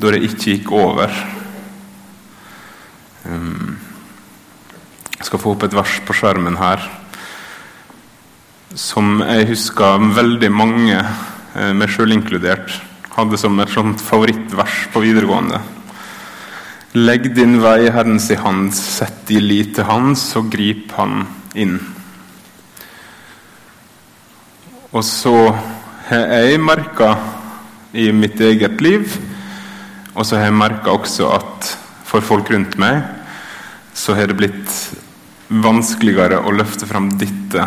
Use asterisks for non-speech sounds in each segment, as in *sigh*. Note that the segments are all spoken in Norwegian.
da det ikke gikk over. Jeg skal få opp et vers på skjermen her som jeg husker veldig mange, eh, meg sjøl inkludert, hadde som et sånt favorittvers på videregående. Legg din vei Herrens i hand, sett din lit til Hans, og grip Han inn. Og så har jeg merka i mitt eget liv, og så har jeg merka også at for folk rundt meg, så har det blitt vanskeligere å løfte fram dette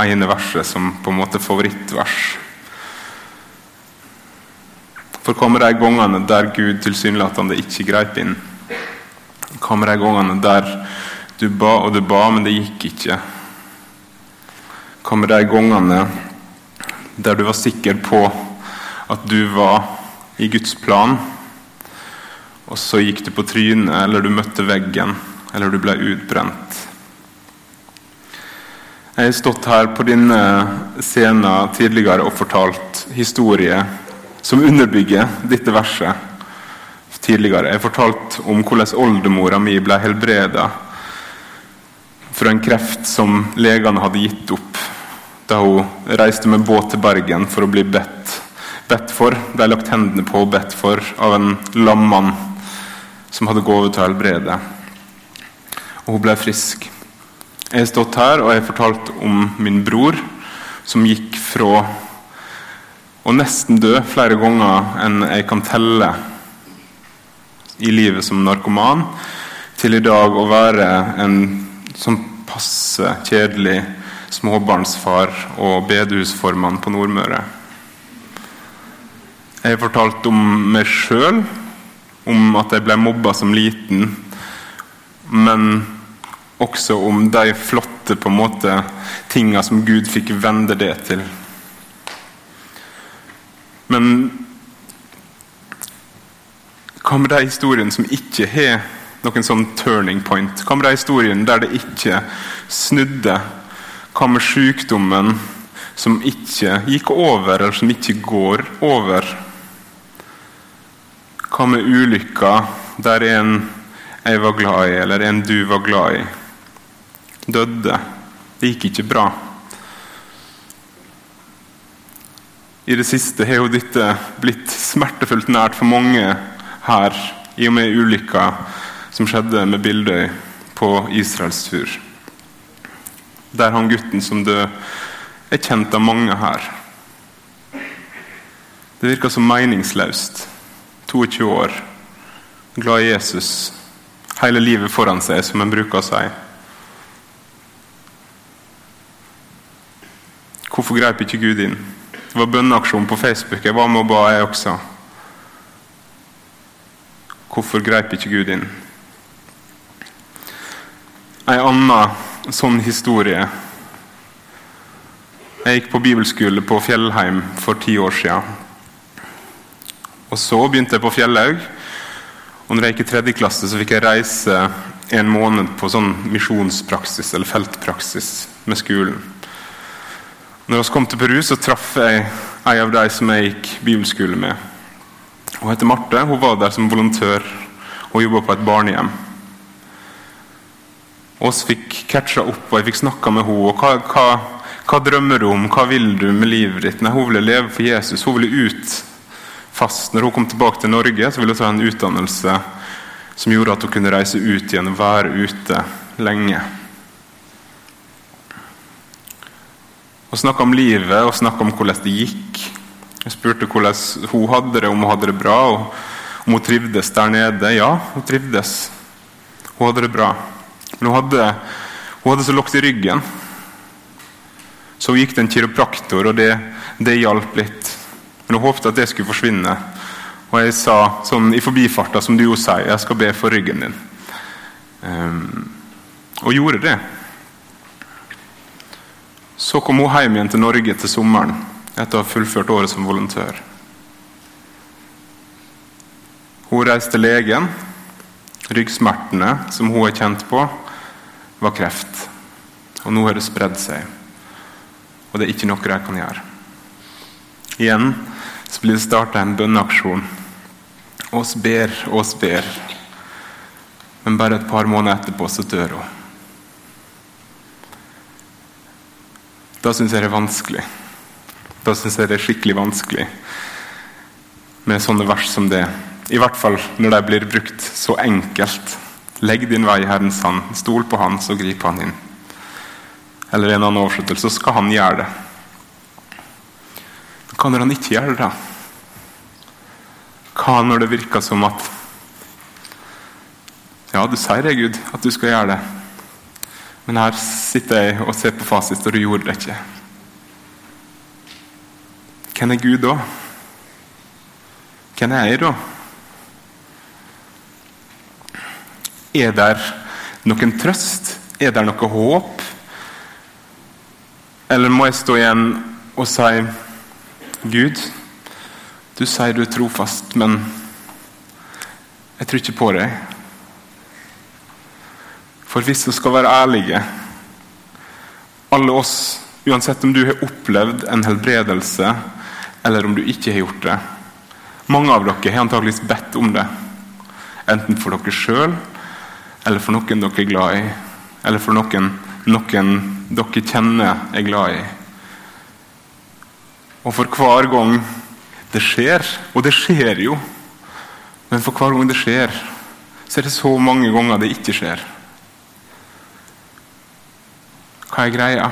ene verset som på en måte favorittvers. For kommer de gangene der Gud tilsynelatende ikke greip inn? Kommer de gangene der du ba og du ba, men det gikk ikke? Kommer de gangene der du var sikker på at du var i Guds plan, og så gikk du på trynet, eller du møtte veggen, eller du ble utbrent? Jeg har stått her på denne scenen tidligere og fortalt historie som underbygger dette verset. tidligere. Jeg har fortalt om hvordan oldemora mi ble helbreda fra en kreft som legene hadde gitt opp da hun reiste med båt til Bergen for å bli bedt, bedt for. De lagt hendene på og bedt for av en lammann som hadde gått til å helbrede. Og hun ble frisk. Jeg har stått her og jeg fortalt om min bror som gikk fra å nesten dø flere ganger enn jeg kan telle i livet som narkoman, til i dag å være en sånn passe kjedelig småbarnsfar og bedehusformann på Nordmøre. Jeg har fortalt om meg sjøl, om at jeg ble mobba som liten, men også om de flotte på en måte tinga som Gud fikk vende det til. Men hva med de historiene som ikke har noen sånn turning point? Hva med de historiene der det ikke snudde? Hva med sykdommen som ikke gikk over, eller som ikke går over? Hva med ulykka der en jeg var glad i, eller en du var glad i? døde. Det gikk ikke bra. I det siste har jo dette blitt smertefullt nært for mange her, i og med ulykka som skjedde med Bildøy på Israels tur. Der han gutten som død er kjent av mange her. Det virker så meningsløst. 22 år, glad i Jesus, hele livet foran seg, som en bruker å si. Hvorfor grep ikke Gud inn? Det var bønneaksjon på Facebook. Jeg var med og ba, jeg også. Hvorfor grep ikke Gud inn? En annen sånn historie Jeg gikk på bibelskole på Fjellheim for ti år siden. Og Så begynte jeg på Fjellhaug. Og når jeg gikk i tredje klasse, så fikk jeg reise en måned på sånn misjonspraksis eller feltpraksis med skolen. Når vi kom til Peru, så traff jeg ei av de som jeg gikk bibelskole med. Hun heter Marte. Hun var der som volontør og jobba på et barnehjem. Vi fikk catcha opp, og jeg fikk snakka med henne. Og hva, hva, hva, drømmer du om? Hva vil du med livet ditt? Nei, Hun ville leve for Jesus. Hun ville ut fast. Når hun kom tilbake til Norge, så ville hun ta en utdannelse som gjorde at hun kunne reise ut igjen og være ute lenge. og snakka om livet og snakka om hvordan det gikk. Jeg spurte hvordan hun hadde det, om hun hadde det bra, og om hun trivdes der nede. Ja, hun trivdes. Hun hadde det bra. Men hun hadde, hun hadde så lågt i ryggen. Så hun gikk til en kiropraktor, og det, det hjalp litt. Men hun håpte at det skulle forsvinne. Og jeg sa sånn i forbifarta, som du jo sier, jeg skal be for ryggen din. Um, og gjorde det. Så kom hun hjem igjen til Norge til sommeren etter å ha fullført året som volontør. Hun reiste til legen. Ryggsmertene som hun har kjent på, var kreft. Og nå har det spredd seg. Og det er ikke noe jeg kan gjøre. Igjen så blir det starta en bønneaksjon. Oss ber oss ber. Men bare et par måneder etterpå så dør hun. Da syns jeg det er vanskelig. Da syns jeg det er skikkelig vanskelig med sånne vers som det. I hvert fall når de blir brukt så enkelt. Legg din vei i Herrens hand. Stol på Han, så griper Han inn. Eller en annen oversettelse, så skal Han gjøre det. Hva når Han ikke gjør det, da? Hva når det virker som at Ja, du sier det, Gud, at du skal gjøre det. Men her sitter jeg og ser på fasit, og du gjorde det ikke. Hvem er Gud da? Hvem er jeg da? Er der noen trøst? Er der noe håp? Eller må jeg stå igjen og si Gud, du sier du er trofast, men jeg tror ikke på deg. For hvis vi skal være ærlige, alle oss, uansett om du har opplevd en helbredelse eller om du ikke har gjort det Mange av dere har antakeligvis bedt om det, enten for dere sjøl eller for noen dere er glad i, eller for noen, noen dere kjenner er glad i. Og for hver gang det skjer, og det skjer jo Men for hver gang det skjer, så er det så mange ganger det ikke skjer. Hva er greia?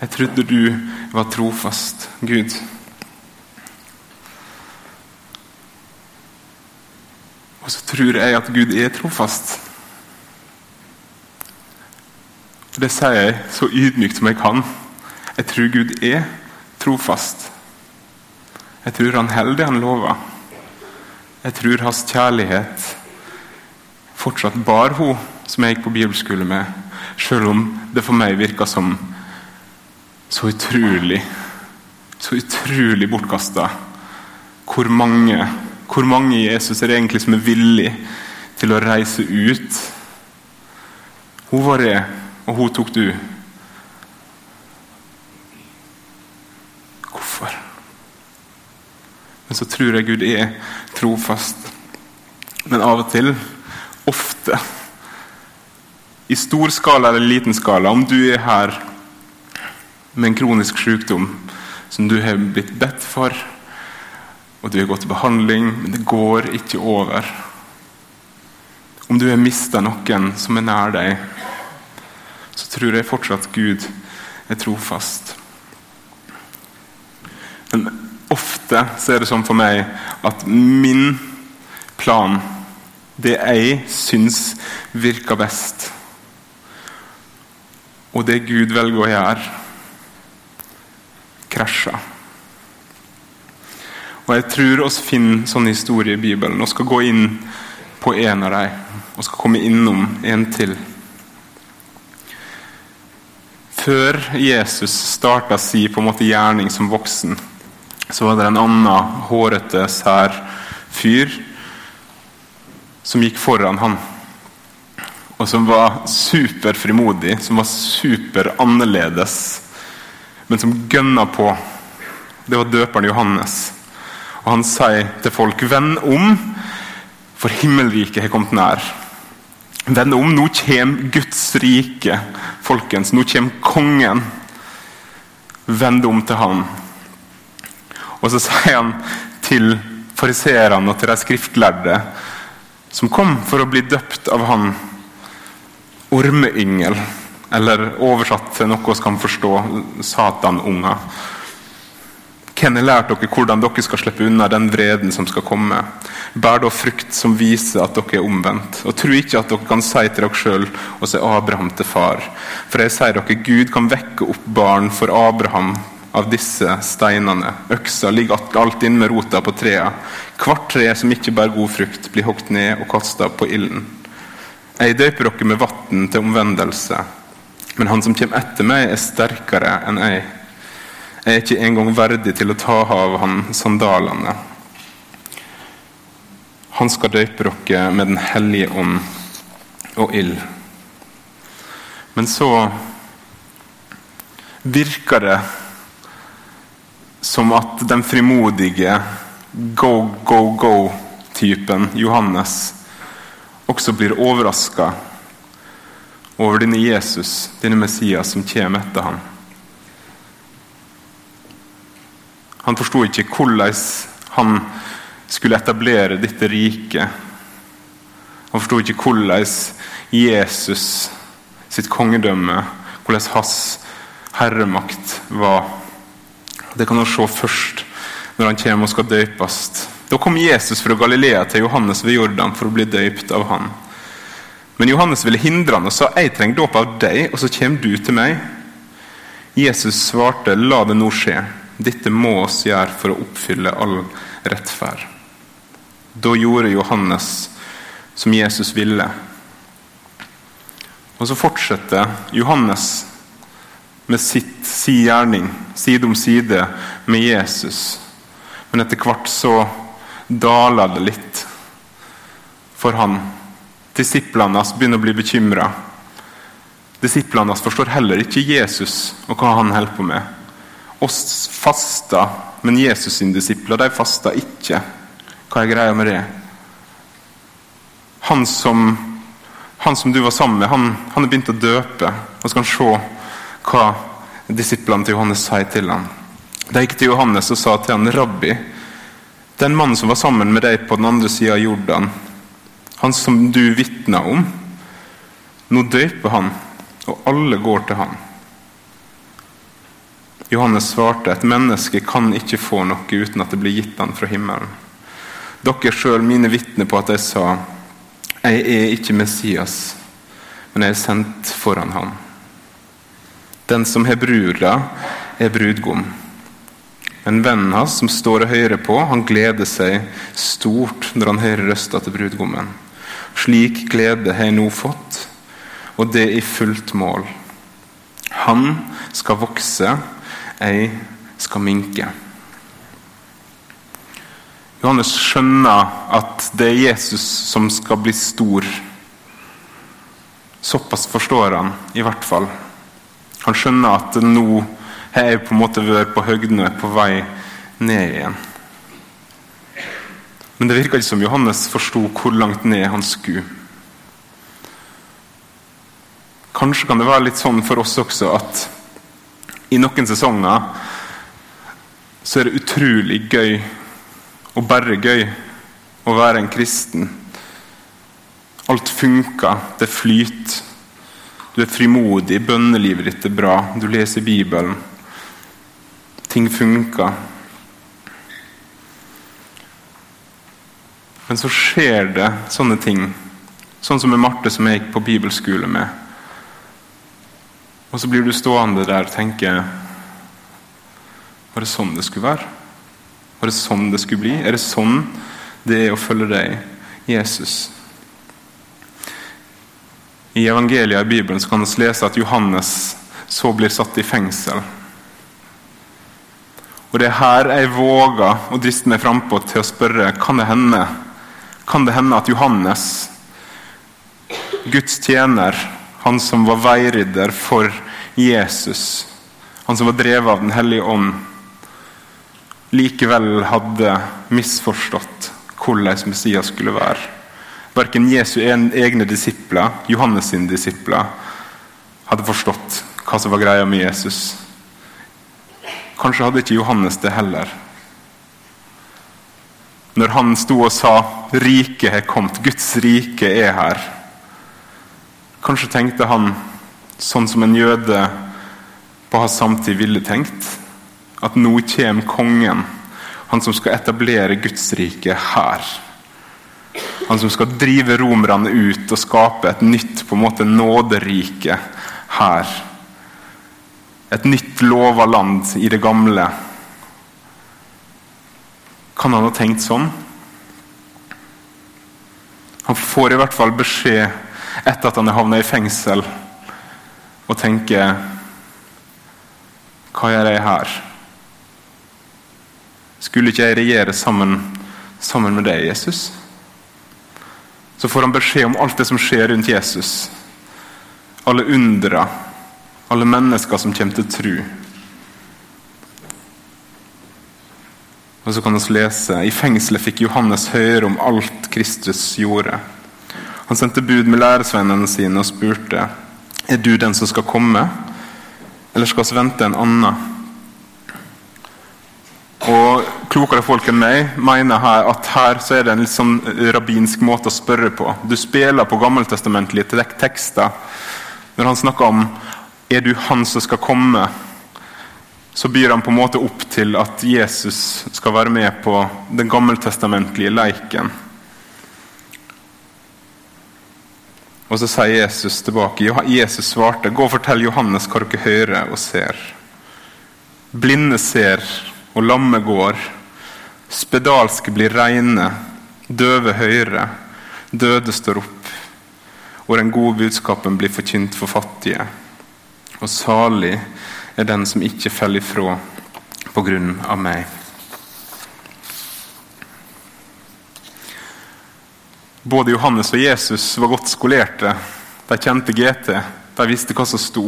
Jeg trodde du var trofast, Gud. Og så tror jeg at Gud er trofast. Det sier jeg så ydmykt som jeg kan. Jeg tror Gud er trofast. Jeg tror han holder det han lover. Jeg tror hans kjærlighet fortsatt bar hun som jeg gikk på bibelskole med, selv om det for meg virka som så utrolig så utrolig bortkasta. Hvor mange, hvor mange Jesus er det egentlig som er villig til å reise ut? Hun var det, og hun tok du. Hvorfor? Men så tror jeg Gud er trofast. Men av og til, ofte, i stor skala eller liten skala, om du er her med en kronisk sykdom som du har blitt bedt for, og du har gått til behandling, men det går ikke over. Om du har mista noen som er nær deg, så tror jeg fortsatt Gud er trofast. Ofte så er det sånn for meg at min plan, det jeg syns virker best, og det Gud velger å gjøre, krasjer. Og Jeg tror oss finner sånne historier i Bibelen. og skal gå inn på en av dem, og skal komme innom en til. Før Jesus starta si på en måte gjerning som voksen, så var det en annen hårete, sær fyr som gikk foran han. Og som var superfrimodig, som var superannerledes, men som gønna på. Det var døperen Johannes. Og han sier til folk, 'Vend om, for himmelriket har kommet nær'. Vend om, nå kommer Guds rike, folkens. Nå kommer kongen. Vend om til han. Og så sier han til fariseerne og til de skriftlærde som kom for å bli døpt av han, ormeyngel, eller oversatt til noe vi kan forstå, satanunger. Hvem har lært dere hvordan dere skal slippe unna den vreden som skal komme? Bær da frukt som viser at dere er omvendt. Og tro ikke at dere kan si til dere sjøl og se Abraham til far. For jeg sier dere, Gud kan vekke opp barn for Abraham av disse steinene. Øksa ligger alt inn med rota på trea. Hvert tre som ikke bærer god frukt, blir hogd ned og kasta på ilden. Jeg døper dere med vann til omvendelse, men han som kommer etter meg, er sterkere enn jeg. Jeg er ikke engang verdig til å ta av han sandalene. Han skal døpe dere med Den hellige ånd og ild. Men så virker det som at den frimodige go, go, go-typen Johannes også blir overraska over denne Jesus, denne Messias, som kommer etter ham. Han forsto ikke hvordan han skulle etablere dette riket. Han forsto ikke hvordan Jesus sitt kongedømme, hvordan hans herremakt var. Det kan man se først når han kommer og skal døpes. Da kom Jesus fra Galilea til Johannes ved Jordan for å bli døypt av han. Men Johannes ville hindre han og sa jeg trenger dåp av deg, og så kommer du til meg. Jesus svarte la det nå skje. Dette må oss gjøre for å oppfylle all rettferd. Da gjorde Johannes som Jesus ville. Og så fortsetter Johannes med sitt, si gjerning, side om side med Jesus. Men etter hvert så daler det litt for han. Disiplene hans begynner å bli bekymra. Disiplene hans forstår heller ikke Jesus og hva han holder på med. Oss fasta, men Jesus sine disipler de fasta ikke. Hva er greia med det? Han som, han som du var sammen med, han, han er begynt å døpe. Og så kan han se hva disiplene til Johannes sier til ham. De gikk til Johannes og sa til han, 'Rabbi, den mannen som var sammen med deg på den andre sida av Jordan, han som du vitna om, nå døper han, og alle går til han. Johannes svarte, et menneske kan ikke få noe uten at det blir gitt han fra himmelen. Dere sjøl, mine vitner på at jeg sa, jeg er ikke Messias, men jeg er sendt foran han. Den som har bruda, er brudgom. Men vennen hans som står og hører på, han gleder seg stort når han hører røsta til brudgommen. Slik glede har jeg nå fått, og det i fullt mål. Han skal vokse, jeg skal minke. Johannes skjønner at det er Jesus som skal bli stor. Såpass forstår han, i hvert fall. Han skjønner at nå har jeg på en måte vært på høgden og er på vei ned igjen. Men det virka ikke som Johannes forsto hvor langt ned han skulle. Kanskje kan det være litt sånn for oss også at i noen sesonger så er det utrolig gøy, og bare gøy, å være en kristen. Alt funker, det flyter. Du er frimodig, bønnelivet ditt er bra, du leser Bibelen ting funker. Men så skjer det sånne ting, sånn som med Marte som jeg gikk på bibelskole med. Og så blir du stående der og tenke Var det sånn det skulle være? Var det sånn det skulle bli? Er det sånn det er å følge deg, Jesus? I evangeliet i Bibelen så kan vi lese at Johannes så blir satt i fengsel. Og det er her jeg våger å driste meg frampå til å spørre kan det hende Kan det hende at Johannes, Guds tjener, han som var veiridder for Jesus, han som var drevet av Den hellige ånd, likevel hadde misforstått hvordan Messias skulle være. Verken Jesu egne disipler, Johannes sine disipler, hadde forstått hva som var greia med Jesus. Kanskje hadde ikke Johannes det heller. Når han sto og sa 'Riket har kommet', Guds rike er her. Kanskje tenkte han sånn som en jøde på hans samtid ville tenkt. At nå kommer kongen, han som skal etablere Guds rike her. Han som skal drive romerne ut og skape et nytt på en måte nåderike her et nytt lova land i det gamle. Kan han ha tenkt sånn? Han får i hvert fall beskjed etter at han er havna i fengsel, og tenker Hva gjør jeg her? Skulle ikke jeg regjere sammen, sammen med deg, Jesus? Så får han beskjed om alt det som skjer rundt Jesus. Alle undra alle mennesker som kommer til tru. Og så kan vi lese I fengselet fikk Johannes høre om alt Kristus gjorde. Han sendte bud med læresvennene sine og spurte er du den som skal komme, eller skal vi vente en annen. Og Klokere folk enn meg mener her at her så er det en litt sånn rabbinsk måte å spørre på. Du spiller på gammeltestamentlige tekster. Når han snakker om er du han som skal komme, så byr han på en måte opp til at Jesus skal være med på den gammeltestamentlige leiken. Og så sier Jesus tilbake. Jesus svarte, 'Gå og fortell Johannes hva dere hører og ser.' Blinde ser, og lamme går. Spedalske blir reine, døve høyre, døde står opp. Og den gode budskapen blir forkynt for fattige. Og salig er den som ikke faller ifra på grunn av meg. Både Johannes og Jesus var godt skolerte. De kjente GT. De visste hva som sto.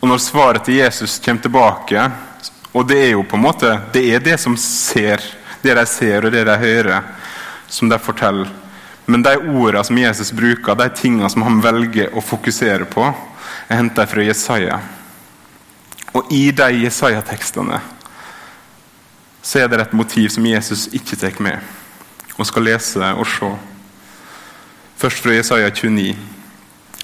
Og når svaret til Jesus kommer tilbake, og det er jo på en måte det er det som ser, det de ser og det de hører, som de forteller. Men de ordene som Jesus bruker, de tingene som han velger å fokusere på, er henta fra Jesaja. Og i de Jesaja-tekstene så er det et motiv som Jesus ikke tar med og skal lese og se. Først fra Jesaja 29.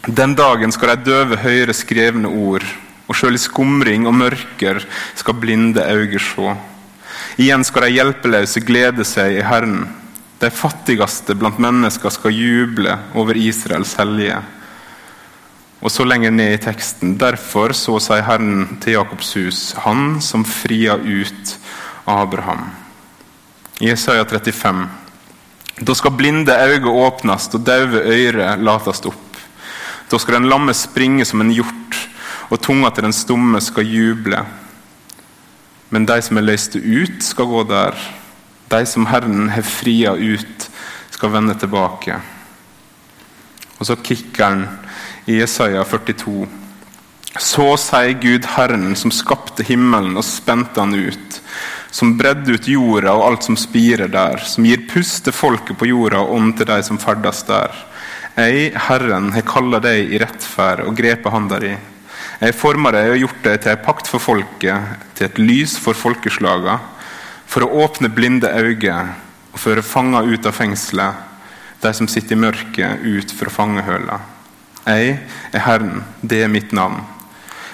Den dagen skal de døve høre skrevne ord, og sjøl i skumring og mørker skal blinde øyne se. Igjen skal de hjelpeløse glede seg i Herren. De fattigste blant mennesker skal juble over Israels hellige. Og så lenger ned i teksten. Derfor så sier Herren til Jakobs hus, han som fria ut Abraham. I Jesaja 35. Da skal blinde øyne åpnes og døve ører lates opp. Da skal den lamme springe som en hjort, og tunga til den stumme skal juble. Men de som er løste ut, skal gå der. De som Herren har fria ut, skal vende tilbake. Og så kikker han i Jesaja 42. Så sier Gud Herren, som skapte himmelen og spente han ut som bredde ut jorda og alt som spirer der, som gir pust til folket på jorda og ånd til de som ferdes der. Jeg, Herren, har kalla deg i rettferd og grepet han di. Jeg forma deg og gjort deg til en pakt for folket, til et lys for folkeslaga, for å åpne blinde øyne og føre fanger ut av fengselet, de som sitter i mørket, ut fra fangehøla. Jeg er Herren, det er mitt navn.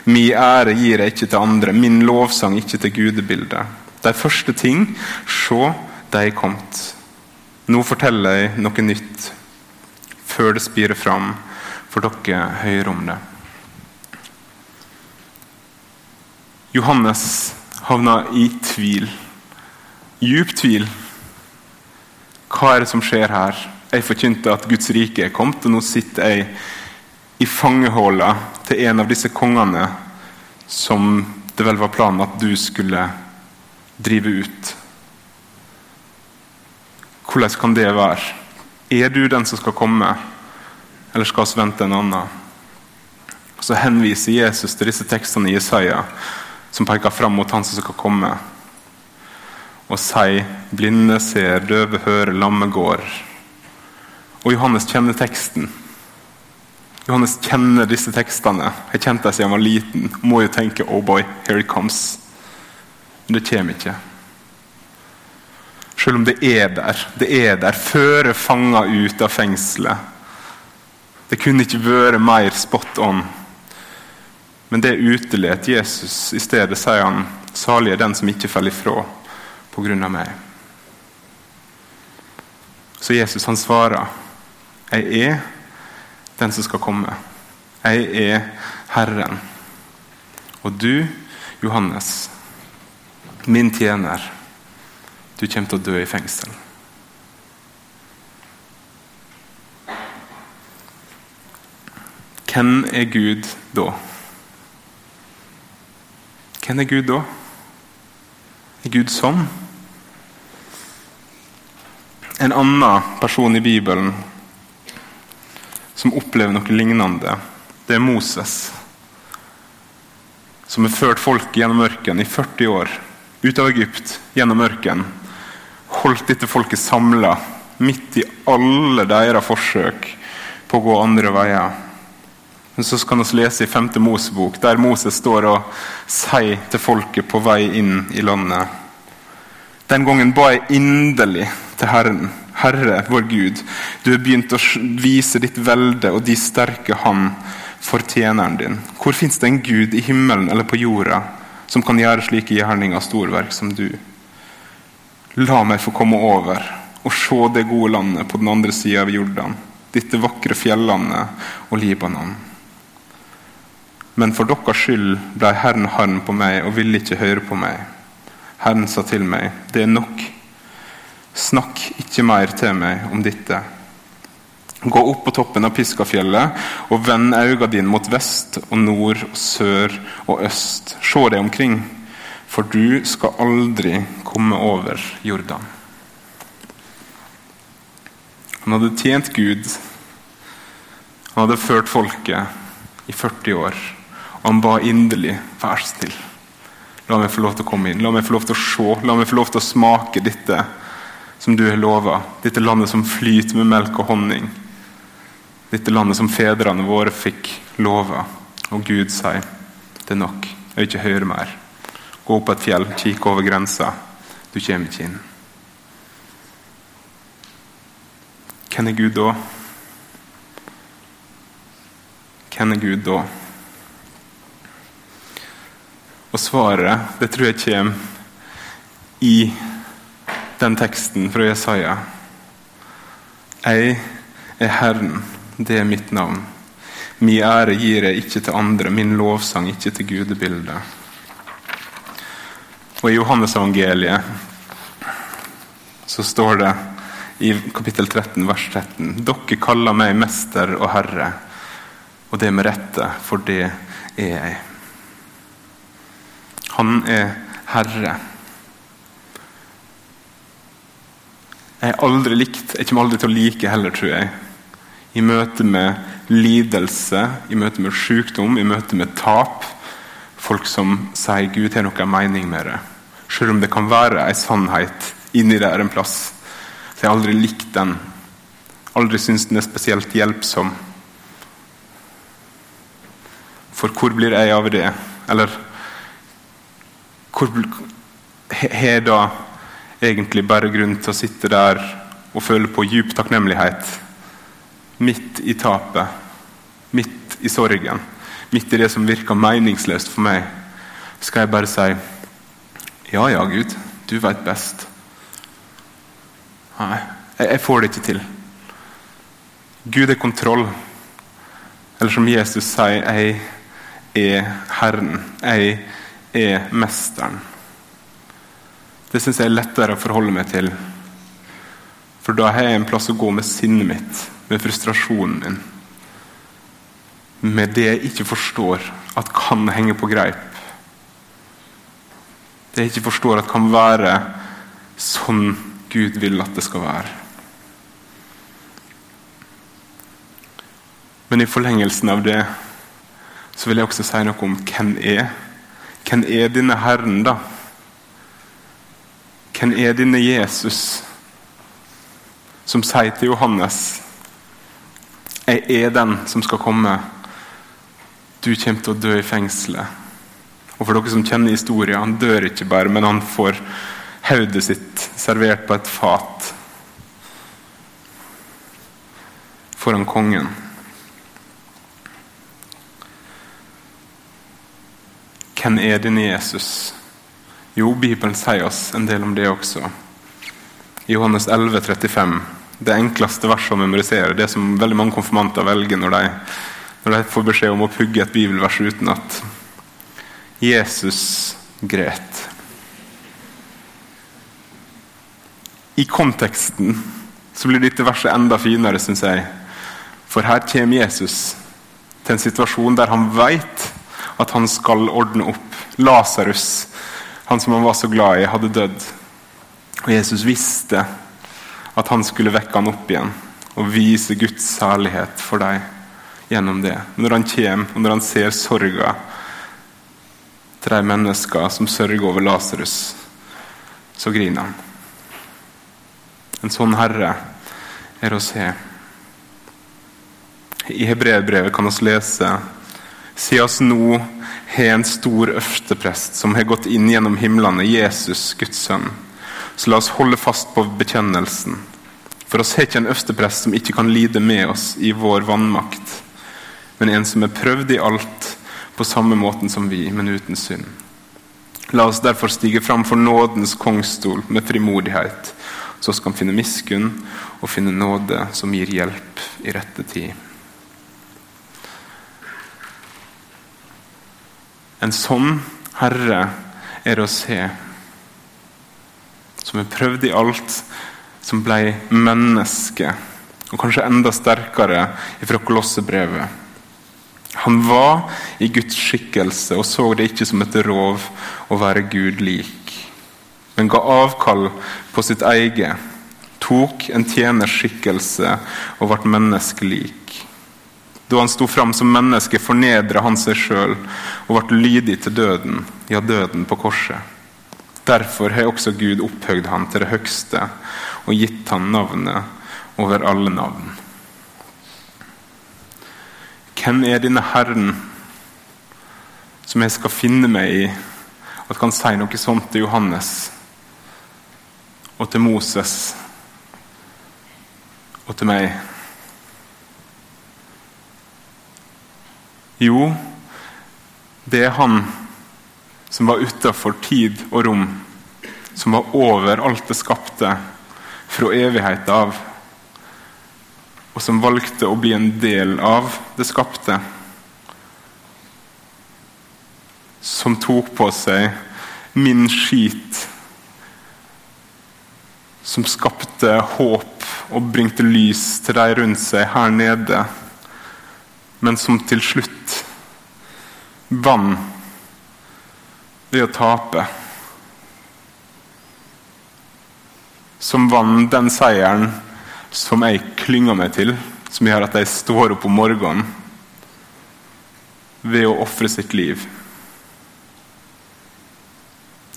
Min ære gir jeg ikke til andre, min lovsang ikke til gudebildet. De første ting, se, de er kommet. Nå forteller jeg noe nytt, før det spirer fram, for dere hører om det. Johannes havna i tvil. Djup tvil. Hva er det som skjer her? Jeg forkynte at Guds rike er kommet, og nå sitter jeg i fangehåla til en av disse kongene som det vel var planen at du skulle drive ut. Hvordan kan det være? Er du den som skal komme, eller skal vi vente en annen? Så henviser Jesus til disse tekstene i Jesaja som peker fram mot han som skal komme. Og sier 'blinde ser, døve hører, lamme går'. Og Johannes kjenner teksten. Johannes kjenner disse tekstene. Jeg kjente dem siden han var liten. Må jo tenke 'oh boy, here it comes'. Men det kommer ikke. Selv om det er der. Det er der. Føre fanger ut av fengselet. Det kunne ikke vært mer spot on. Men det utelet Jesus. I stedet sier han salig er den som ikke faller ifra på grunn av meg. Så Jesus han svarer, 'Jeg er den som skal komme. Jeg er Herren.' Og du, Johannes, Min tjener, du kommer til å dø i fengsel. Hvem er Gud da? Hvem er Gud da? Er Gud sånn? En annen person i Bibelen som opplever noe lignende, det er Moses som har ført folket gjennom ørkenen i 40 år. ut av Egypt, gjennom ørkenen, holdt dette folket samla midt i alle deres forsøk på å gå andre veier. Men så skal vi lese i 5. Mosebok, der Moses står og sier til folket på vei inn i landet. Den gangen ba jeg inderlig til Herren. Herre, vår Gud, du har begynt å vise ditt velde og de sterke hand for tjeneren din. Hvor fins det en Gud i himmelen eller på jorda som kan gjøre slike gjerninger og storverk som du? La meg få komme over og se det gode landet på den andre sida av Jordan, dette vakre fjellandet og Libanon. Men for deres skyld ble Herren harm på meg og ville ikke høre på meg. Herren sa til meg, det er nok. Snakk ikke mer til meg om dette. Gå opp på toppen av Piskafjellet og vend øynene dine mot vest og nord og sør og øst. Se deg omkring for du skal aldri komme over Jordan. Han hadde tjent Gud, han hadde ført folket i 40 år, han ba inderlig vær så snill. La meg få lov til å komme inn, la meg få lov til å se, la meg få lov til å smake dette som du har lova. Dette landet som flyter med melk og honning. Dette landet som fedrene våre fikk lova. Og Gud sier det er nok, jeg vil ikke høre mer. Gå opp et fjell, kikk over grensa. Du kommer ikke inn. Hvem er Gud da? Hvem er Gud da? Og svaret, det tror jeg kommer i den teksten fra Jesaja. Jeg er Herren, det er mitt navn. Min ære gir jeg ikke til andre, min lovsang ikke til gudebildet. Og I Johannes-evangeliet så står det i kapittel 13, vers 13.: Dere kaller meg mester og herre, og det med rette, for det er jeg. Han er herre. Jeg har aldri likt, jeg kommer aldri til å like heller, tror jeg. I møte med lidelse, i møte med sykdom, i møte med tap. Folk som sier Gud har noe mening med det. Selv om det kan være en sannhet inni der en plass. Så jeg har aldri likt den. Aldri syntes den er spesielt hjelpsom. For hvor blir jeg av det? Eller har da egentlig bare grunn til å sitte der og føle på djup takknemlighet? Midt i tapet, midt i sorgen, midt i det som virker meningsløst for meg, skal jeg bare si ja, ja, Gud, du vet best. Nei, jeg får det ikke til. Gud er kontroll. Eller som Jesus sier, jeg er Herren. Jeg er Mesteren. Det syns jeg er lettere å forholde meg til. For da har jeg en plass å gå med sinnet mitt, med frustrasjonen min. Med det jeg ikke forstår at kan henge på greip det jeg ikke forstår at kan være sånn Gud vil at det skal være. Men i forlengelsen av det så vil jeg også si noe om hvem er. Hvem er denne Herren, da? Hvem er denne Jesus som sier til Johannes Jeg er den som skal komme. Du kommer til å dø i fengselet. Og for dere som kjenner historien, han dør ikke bare, men han får hodet sitt servert på et fat foran kongen. Hvem er denne Jesus? Jo, Bibelen sier oss en del om det også. I Johannes 11, 35, det enkleste verset å memorisere, det som veldig mange konfirmanter velger når de, når de får beskjed om å pugge et bibelvers utenat. Jesus gret. I konteksten så blir dette verset enda finere, syns jeg. For her kommer Jesus til en situasjon der han vet at han skal ordne opp. Lasarus, han som han var så glad i, hadde dødd. Og Jesus visste at han skulle vekke han opp igjen og vise Guds særlighet for deg gjennom det. Når han kommer, og når han ser sorga til de mennesker som sørger over Lasarus, så griner han. En sånn herre er å se. I hebreerbrevet kan vi lese Siden oss nå har en stor øversteprest som har gått inn gjennom himlene, Jesus, Guds sønn. Så la oss holde fast på bekjennelsen. For oss har ikke en øversteprest som ikke kan lide med oss i vår vannmakt, men en som er prøvd i alt på samme måten som vi, men uten synd. La oss derfor stige fram for nådens kongstol med frimodighet, så vi kan finne miskunn og finne nåde som gir hjelp i rette tid. En sånn Herre er det å se, som er prøvd i alt, som ble menneske, og kanskje enda sterkere fra Kolossebrevet. Han var i Guds skikkelse og så det ikke som et rov å være Gud lik, men ga avkall på sitt eget, tok en tjeners skikkelse og ble menneskelik. Da han sto fram som menneske, fornedra han seg sjøl og ble lydig til døden, ja, døden på korset. Derfor har også Gud opphøyd han til det høgste og gitt han navnet over alle navn. Hvem er denne Herren som jeg skal finne meg i at kan si noe sånt til Johannes og til Moses og til meg? Jo, det er han som var utafor tid og rom, som var over alt det skapte, fra evighet av, og som valgte å bli en del av det skapte. Som tok på seg min skit, som skapte håp og bringte lys til de rundt seg her nede men som til slutt vann ved å tape. Som vann den seieren som jeg klynger meg til, som gjør at jeg står opp om morgenen ved å ofre sitt liv.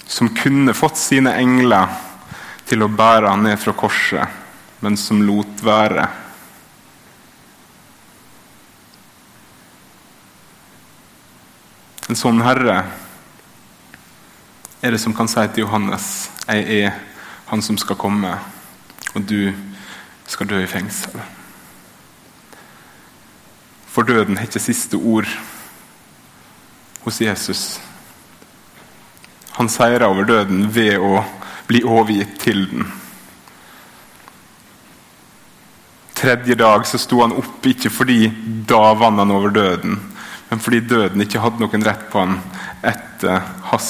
Som kunne fått sine engler til å bære han ned fra korset, men som lot være. En sånn herre er det som kan si til Johannes jeg er han som skal komme, og du skal dø i fengsel. For døden har ikke siste ord hos Jesus. Han seirer over døden ved å bli overgitt til den. Tredje dag så sto han opp, ikke fordi da vant han over døden, men fordi døden ikke hadde noen rett på han etter hans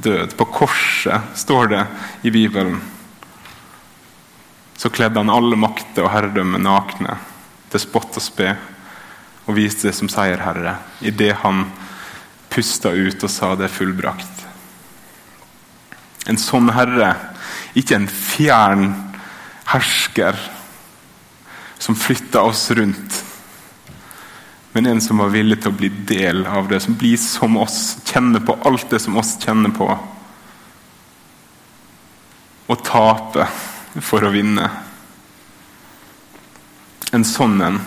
død. På korset, står det i Bibelen, så kledde han alle makter og herredømme nakne til spott og spe og viste det som seierherre idet han pusta ut og sa det er fullbrakt. En sånn herre, ikke en fjern hersker som flytter oss rundt men en som var villig til å bli del av det, som blir som oss, kjenner på alt det som oss kjenner på. Og tape for å vinne. En sånn en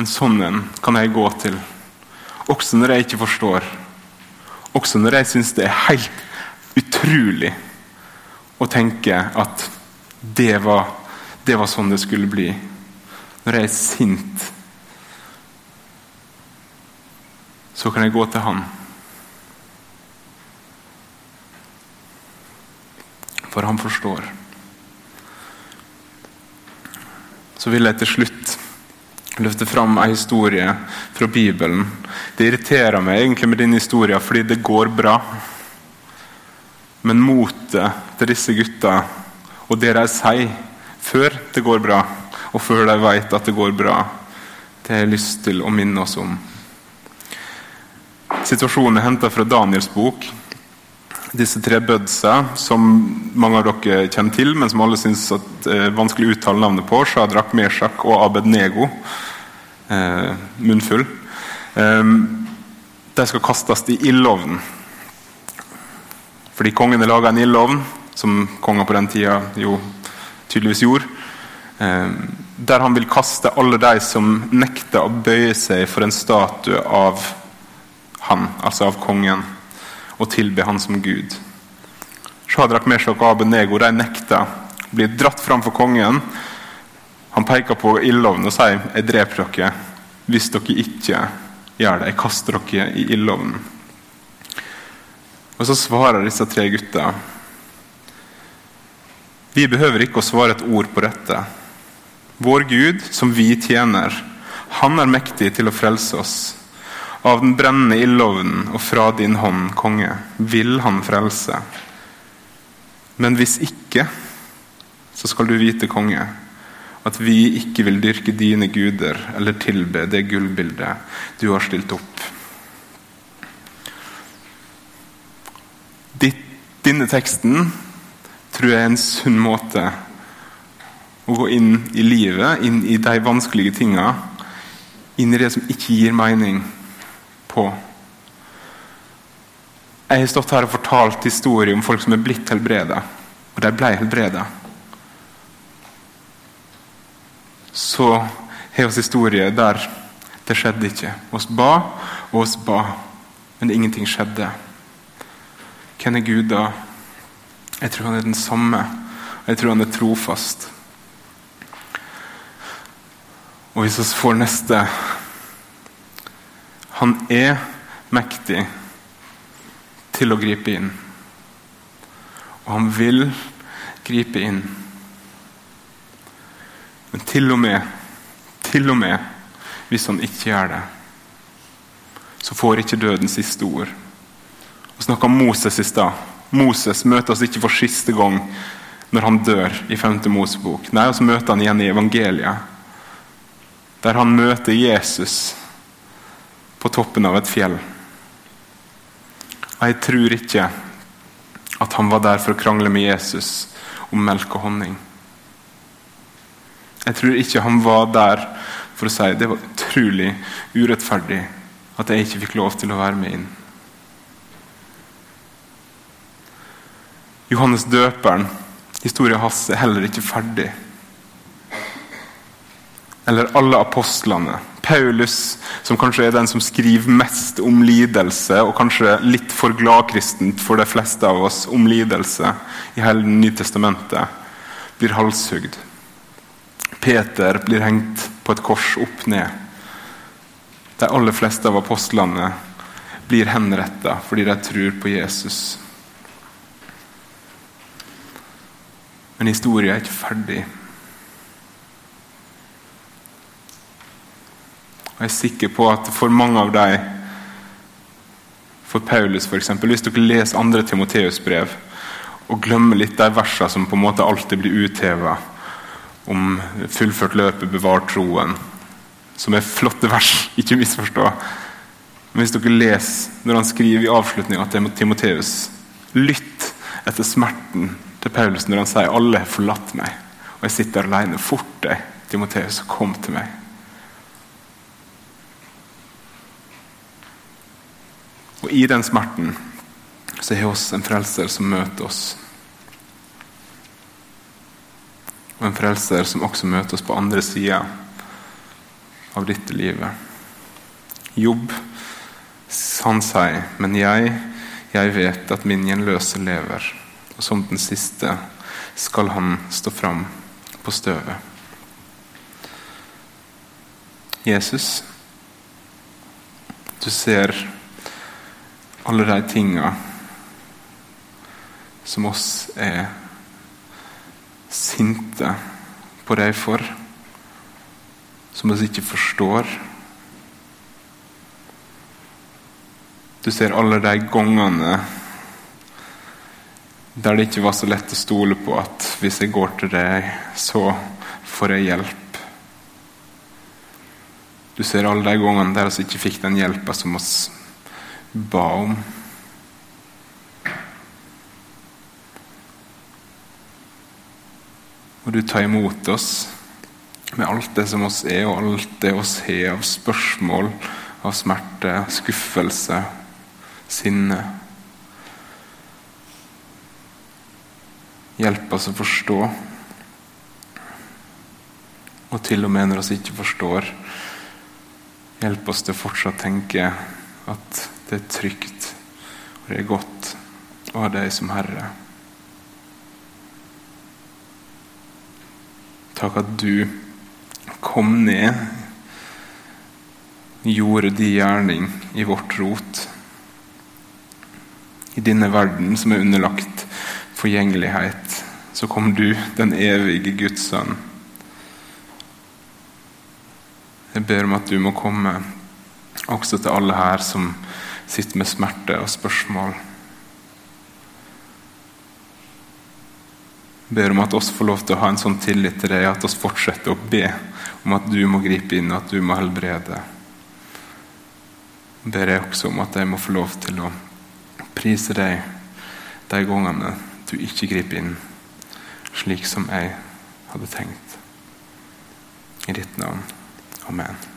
En sånn en kan jeg gå til, også når jeg ikke forstår. Også når jeg syns det er helt utrolig å tenke at det var, det var sånn det skulle bli. Når jeg er sint så kan jeg gå til Han. For han forstår. Så vil jeg til slutt løfte fram en historie fra Bibelen. Det irriterer meg egentlig med denne historien fordi det går bra. Men motet til disse gutta og det de sier før det går bra, og før de vet at det går bra, det har jeg lyst til å minne oss om. Situasjonen er henta fra Daniels bok. Disse tre bødsa, som mange av dere kjenner til, men som alle syns er eh, vanskelig å uttale navnet på, Shadrach, Meshach og Abednego, eh, munnfull, eh, de skal kastes i ildovnen. Fordi kongen har laga en ildovn, som konger på den tida jo tydeligvis gjorde. Eh, der han vil kaste alle de som nekter å bøye seg for en statue av han, altså av kongen, og tilbe han som Gud. Shadrach, Meshach og Abenego de nekter, blir dratt fram for kongen. Han peker på ildovnen og sier 'Jeg dreper dere hvis dere ikke gjør det. Jeg kaster dere i ildovnen'. Og så svarer disse tre gutta Vi behøver ikke å svare et ord på dette. Vår Gud, som vi tjener, han er mektig til å frelse oss. Av den brennende ildovnen og fra din hånd, konge, vil han frelse. Men hvis ikke, så skal du vite, konge, at vi ikke vil dyrke dine guder eller tilbe det gullbildet du har stilt opp. Denne teksten tror jeg er en sunn måte å gå inn i livet, inn i de vanskelige tinga, inn i det som ikke gir mening, på. Jeg har stått her og fortalt historier om folk som er blitt helbreda, og de ble helbreda. Så har vi historier der det skjedde ikke. Oss ba og oss ba, men ingenting skjedde. Hvem er Gud da? Jeg tror han er den samme, jeg tror han er trofast. Og hvis vi får neste Han er mektig til å gripe inn. Og han vil gripe inn. Men til og med, til og med hvis han ikke gjør det, så får ikke døden siste ord. Vi snakka om Moses i stad. Moses møter oss ikke for siste gang når han dør i 5. Mosebok. Nei, så møter han igjen i evangeliet, der han møter Jesus på toppen av et fjell. Jeg tror ikke at han var der for å krangle med Jesus om melk og honning. Jeg tror ikke han var der for å si det var utrolig urettferdig at jeg ikke fikk lov til å være med inn. Johannes døperen, historien hans er heller ikke ferdig. Eller alle apostlene. Paulus, som kanskje er den som skriver mest om lidelse, og kanskje litt for gladkristent for de fleste av oss om lidelse i hele Nytestamentet, blir halshugd. Peter blir hengt på et kors opp ned. De aller fleste av apostlene blir henretta fordi de tror på Jesus. Men historien er ikke ferdig. Jeg er sikker på at for mange av dem, for Paulus f.eks., hvis dere leser andre Timoteus brev og glemmer litt de versene som på en måte alltid blir utheva om fullført løpet, bevar troen, som er flotte vers, *laughs* ikke misforstå. Men hvis dere leser når han skriver i avslutninga til Timoteus Lytt etter smerten til Paulus når han sier 'alle har forlatt meg', og jeg sitter alene. Fort deg, Timoteus, kom til meg. Og i den smerten så har vi en frelser som møter oss. Og en frelser som også møter oss på andre sida av dette livet. Jobb, han sier, men jeg, jeg vet at min gjenløse lever og som den siste skal han stå fram på støvet. Jesus, du ser alle de tinga som oss er sinte på deg for, som oss ikke forstår. Du ser alle de gangene der det ikke var så lett å stole på at hvis jeg går til deg, så får jeg hjelp. Du ser alle de gangene der vi ikke fikk den hjelpa som vi ba om. Og du tar imot oss med alt det som oss er, og alt det oss har av spørsmål, av smerte, skuffelse, sinne. Hjelp oss å forstå. Og til og med når vi ikke forstår, hjelp oss til å fortsatt tenke at det er trygt og det er godt å ha deg som Herre. Takk at du kom ned, gjorde din gjerning i vårt rot. I denne verden som er underlagt forgjengelighet, så kom du, den evige Guds sønn. Jeg ber om at du må komme også til alle her som sitter med smerte og spørsmål. Jeg ber om at oss får lov til å ha en sånn tillit til deg at oss fortsetter å be om at du må gripe inn, og at du må helbrede. Jeg ber jeg også om at jeg må få lov til å prise deg de gangene du ikke griper inn, slik som jeg hadde tenkt. I ditt navn. Amen.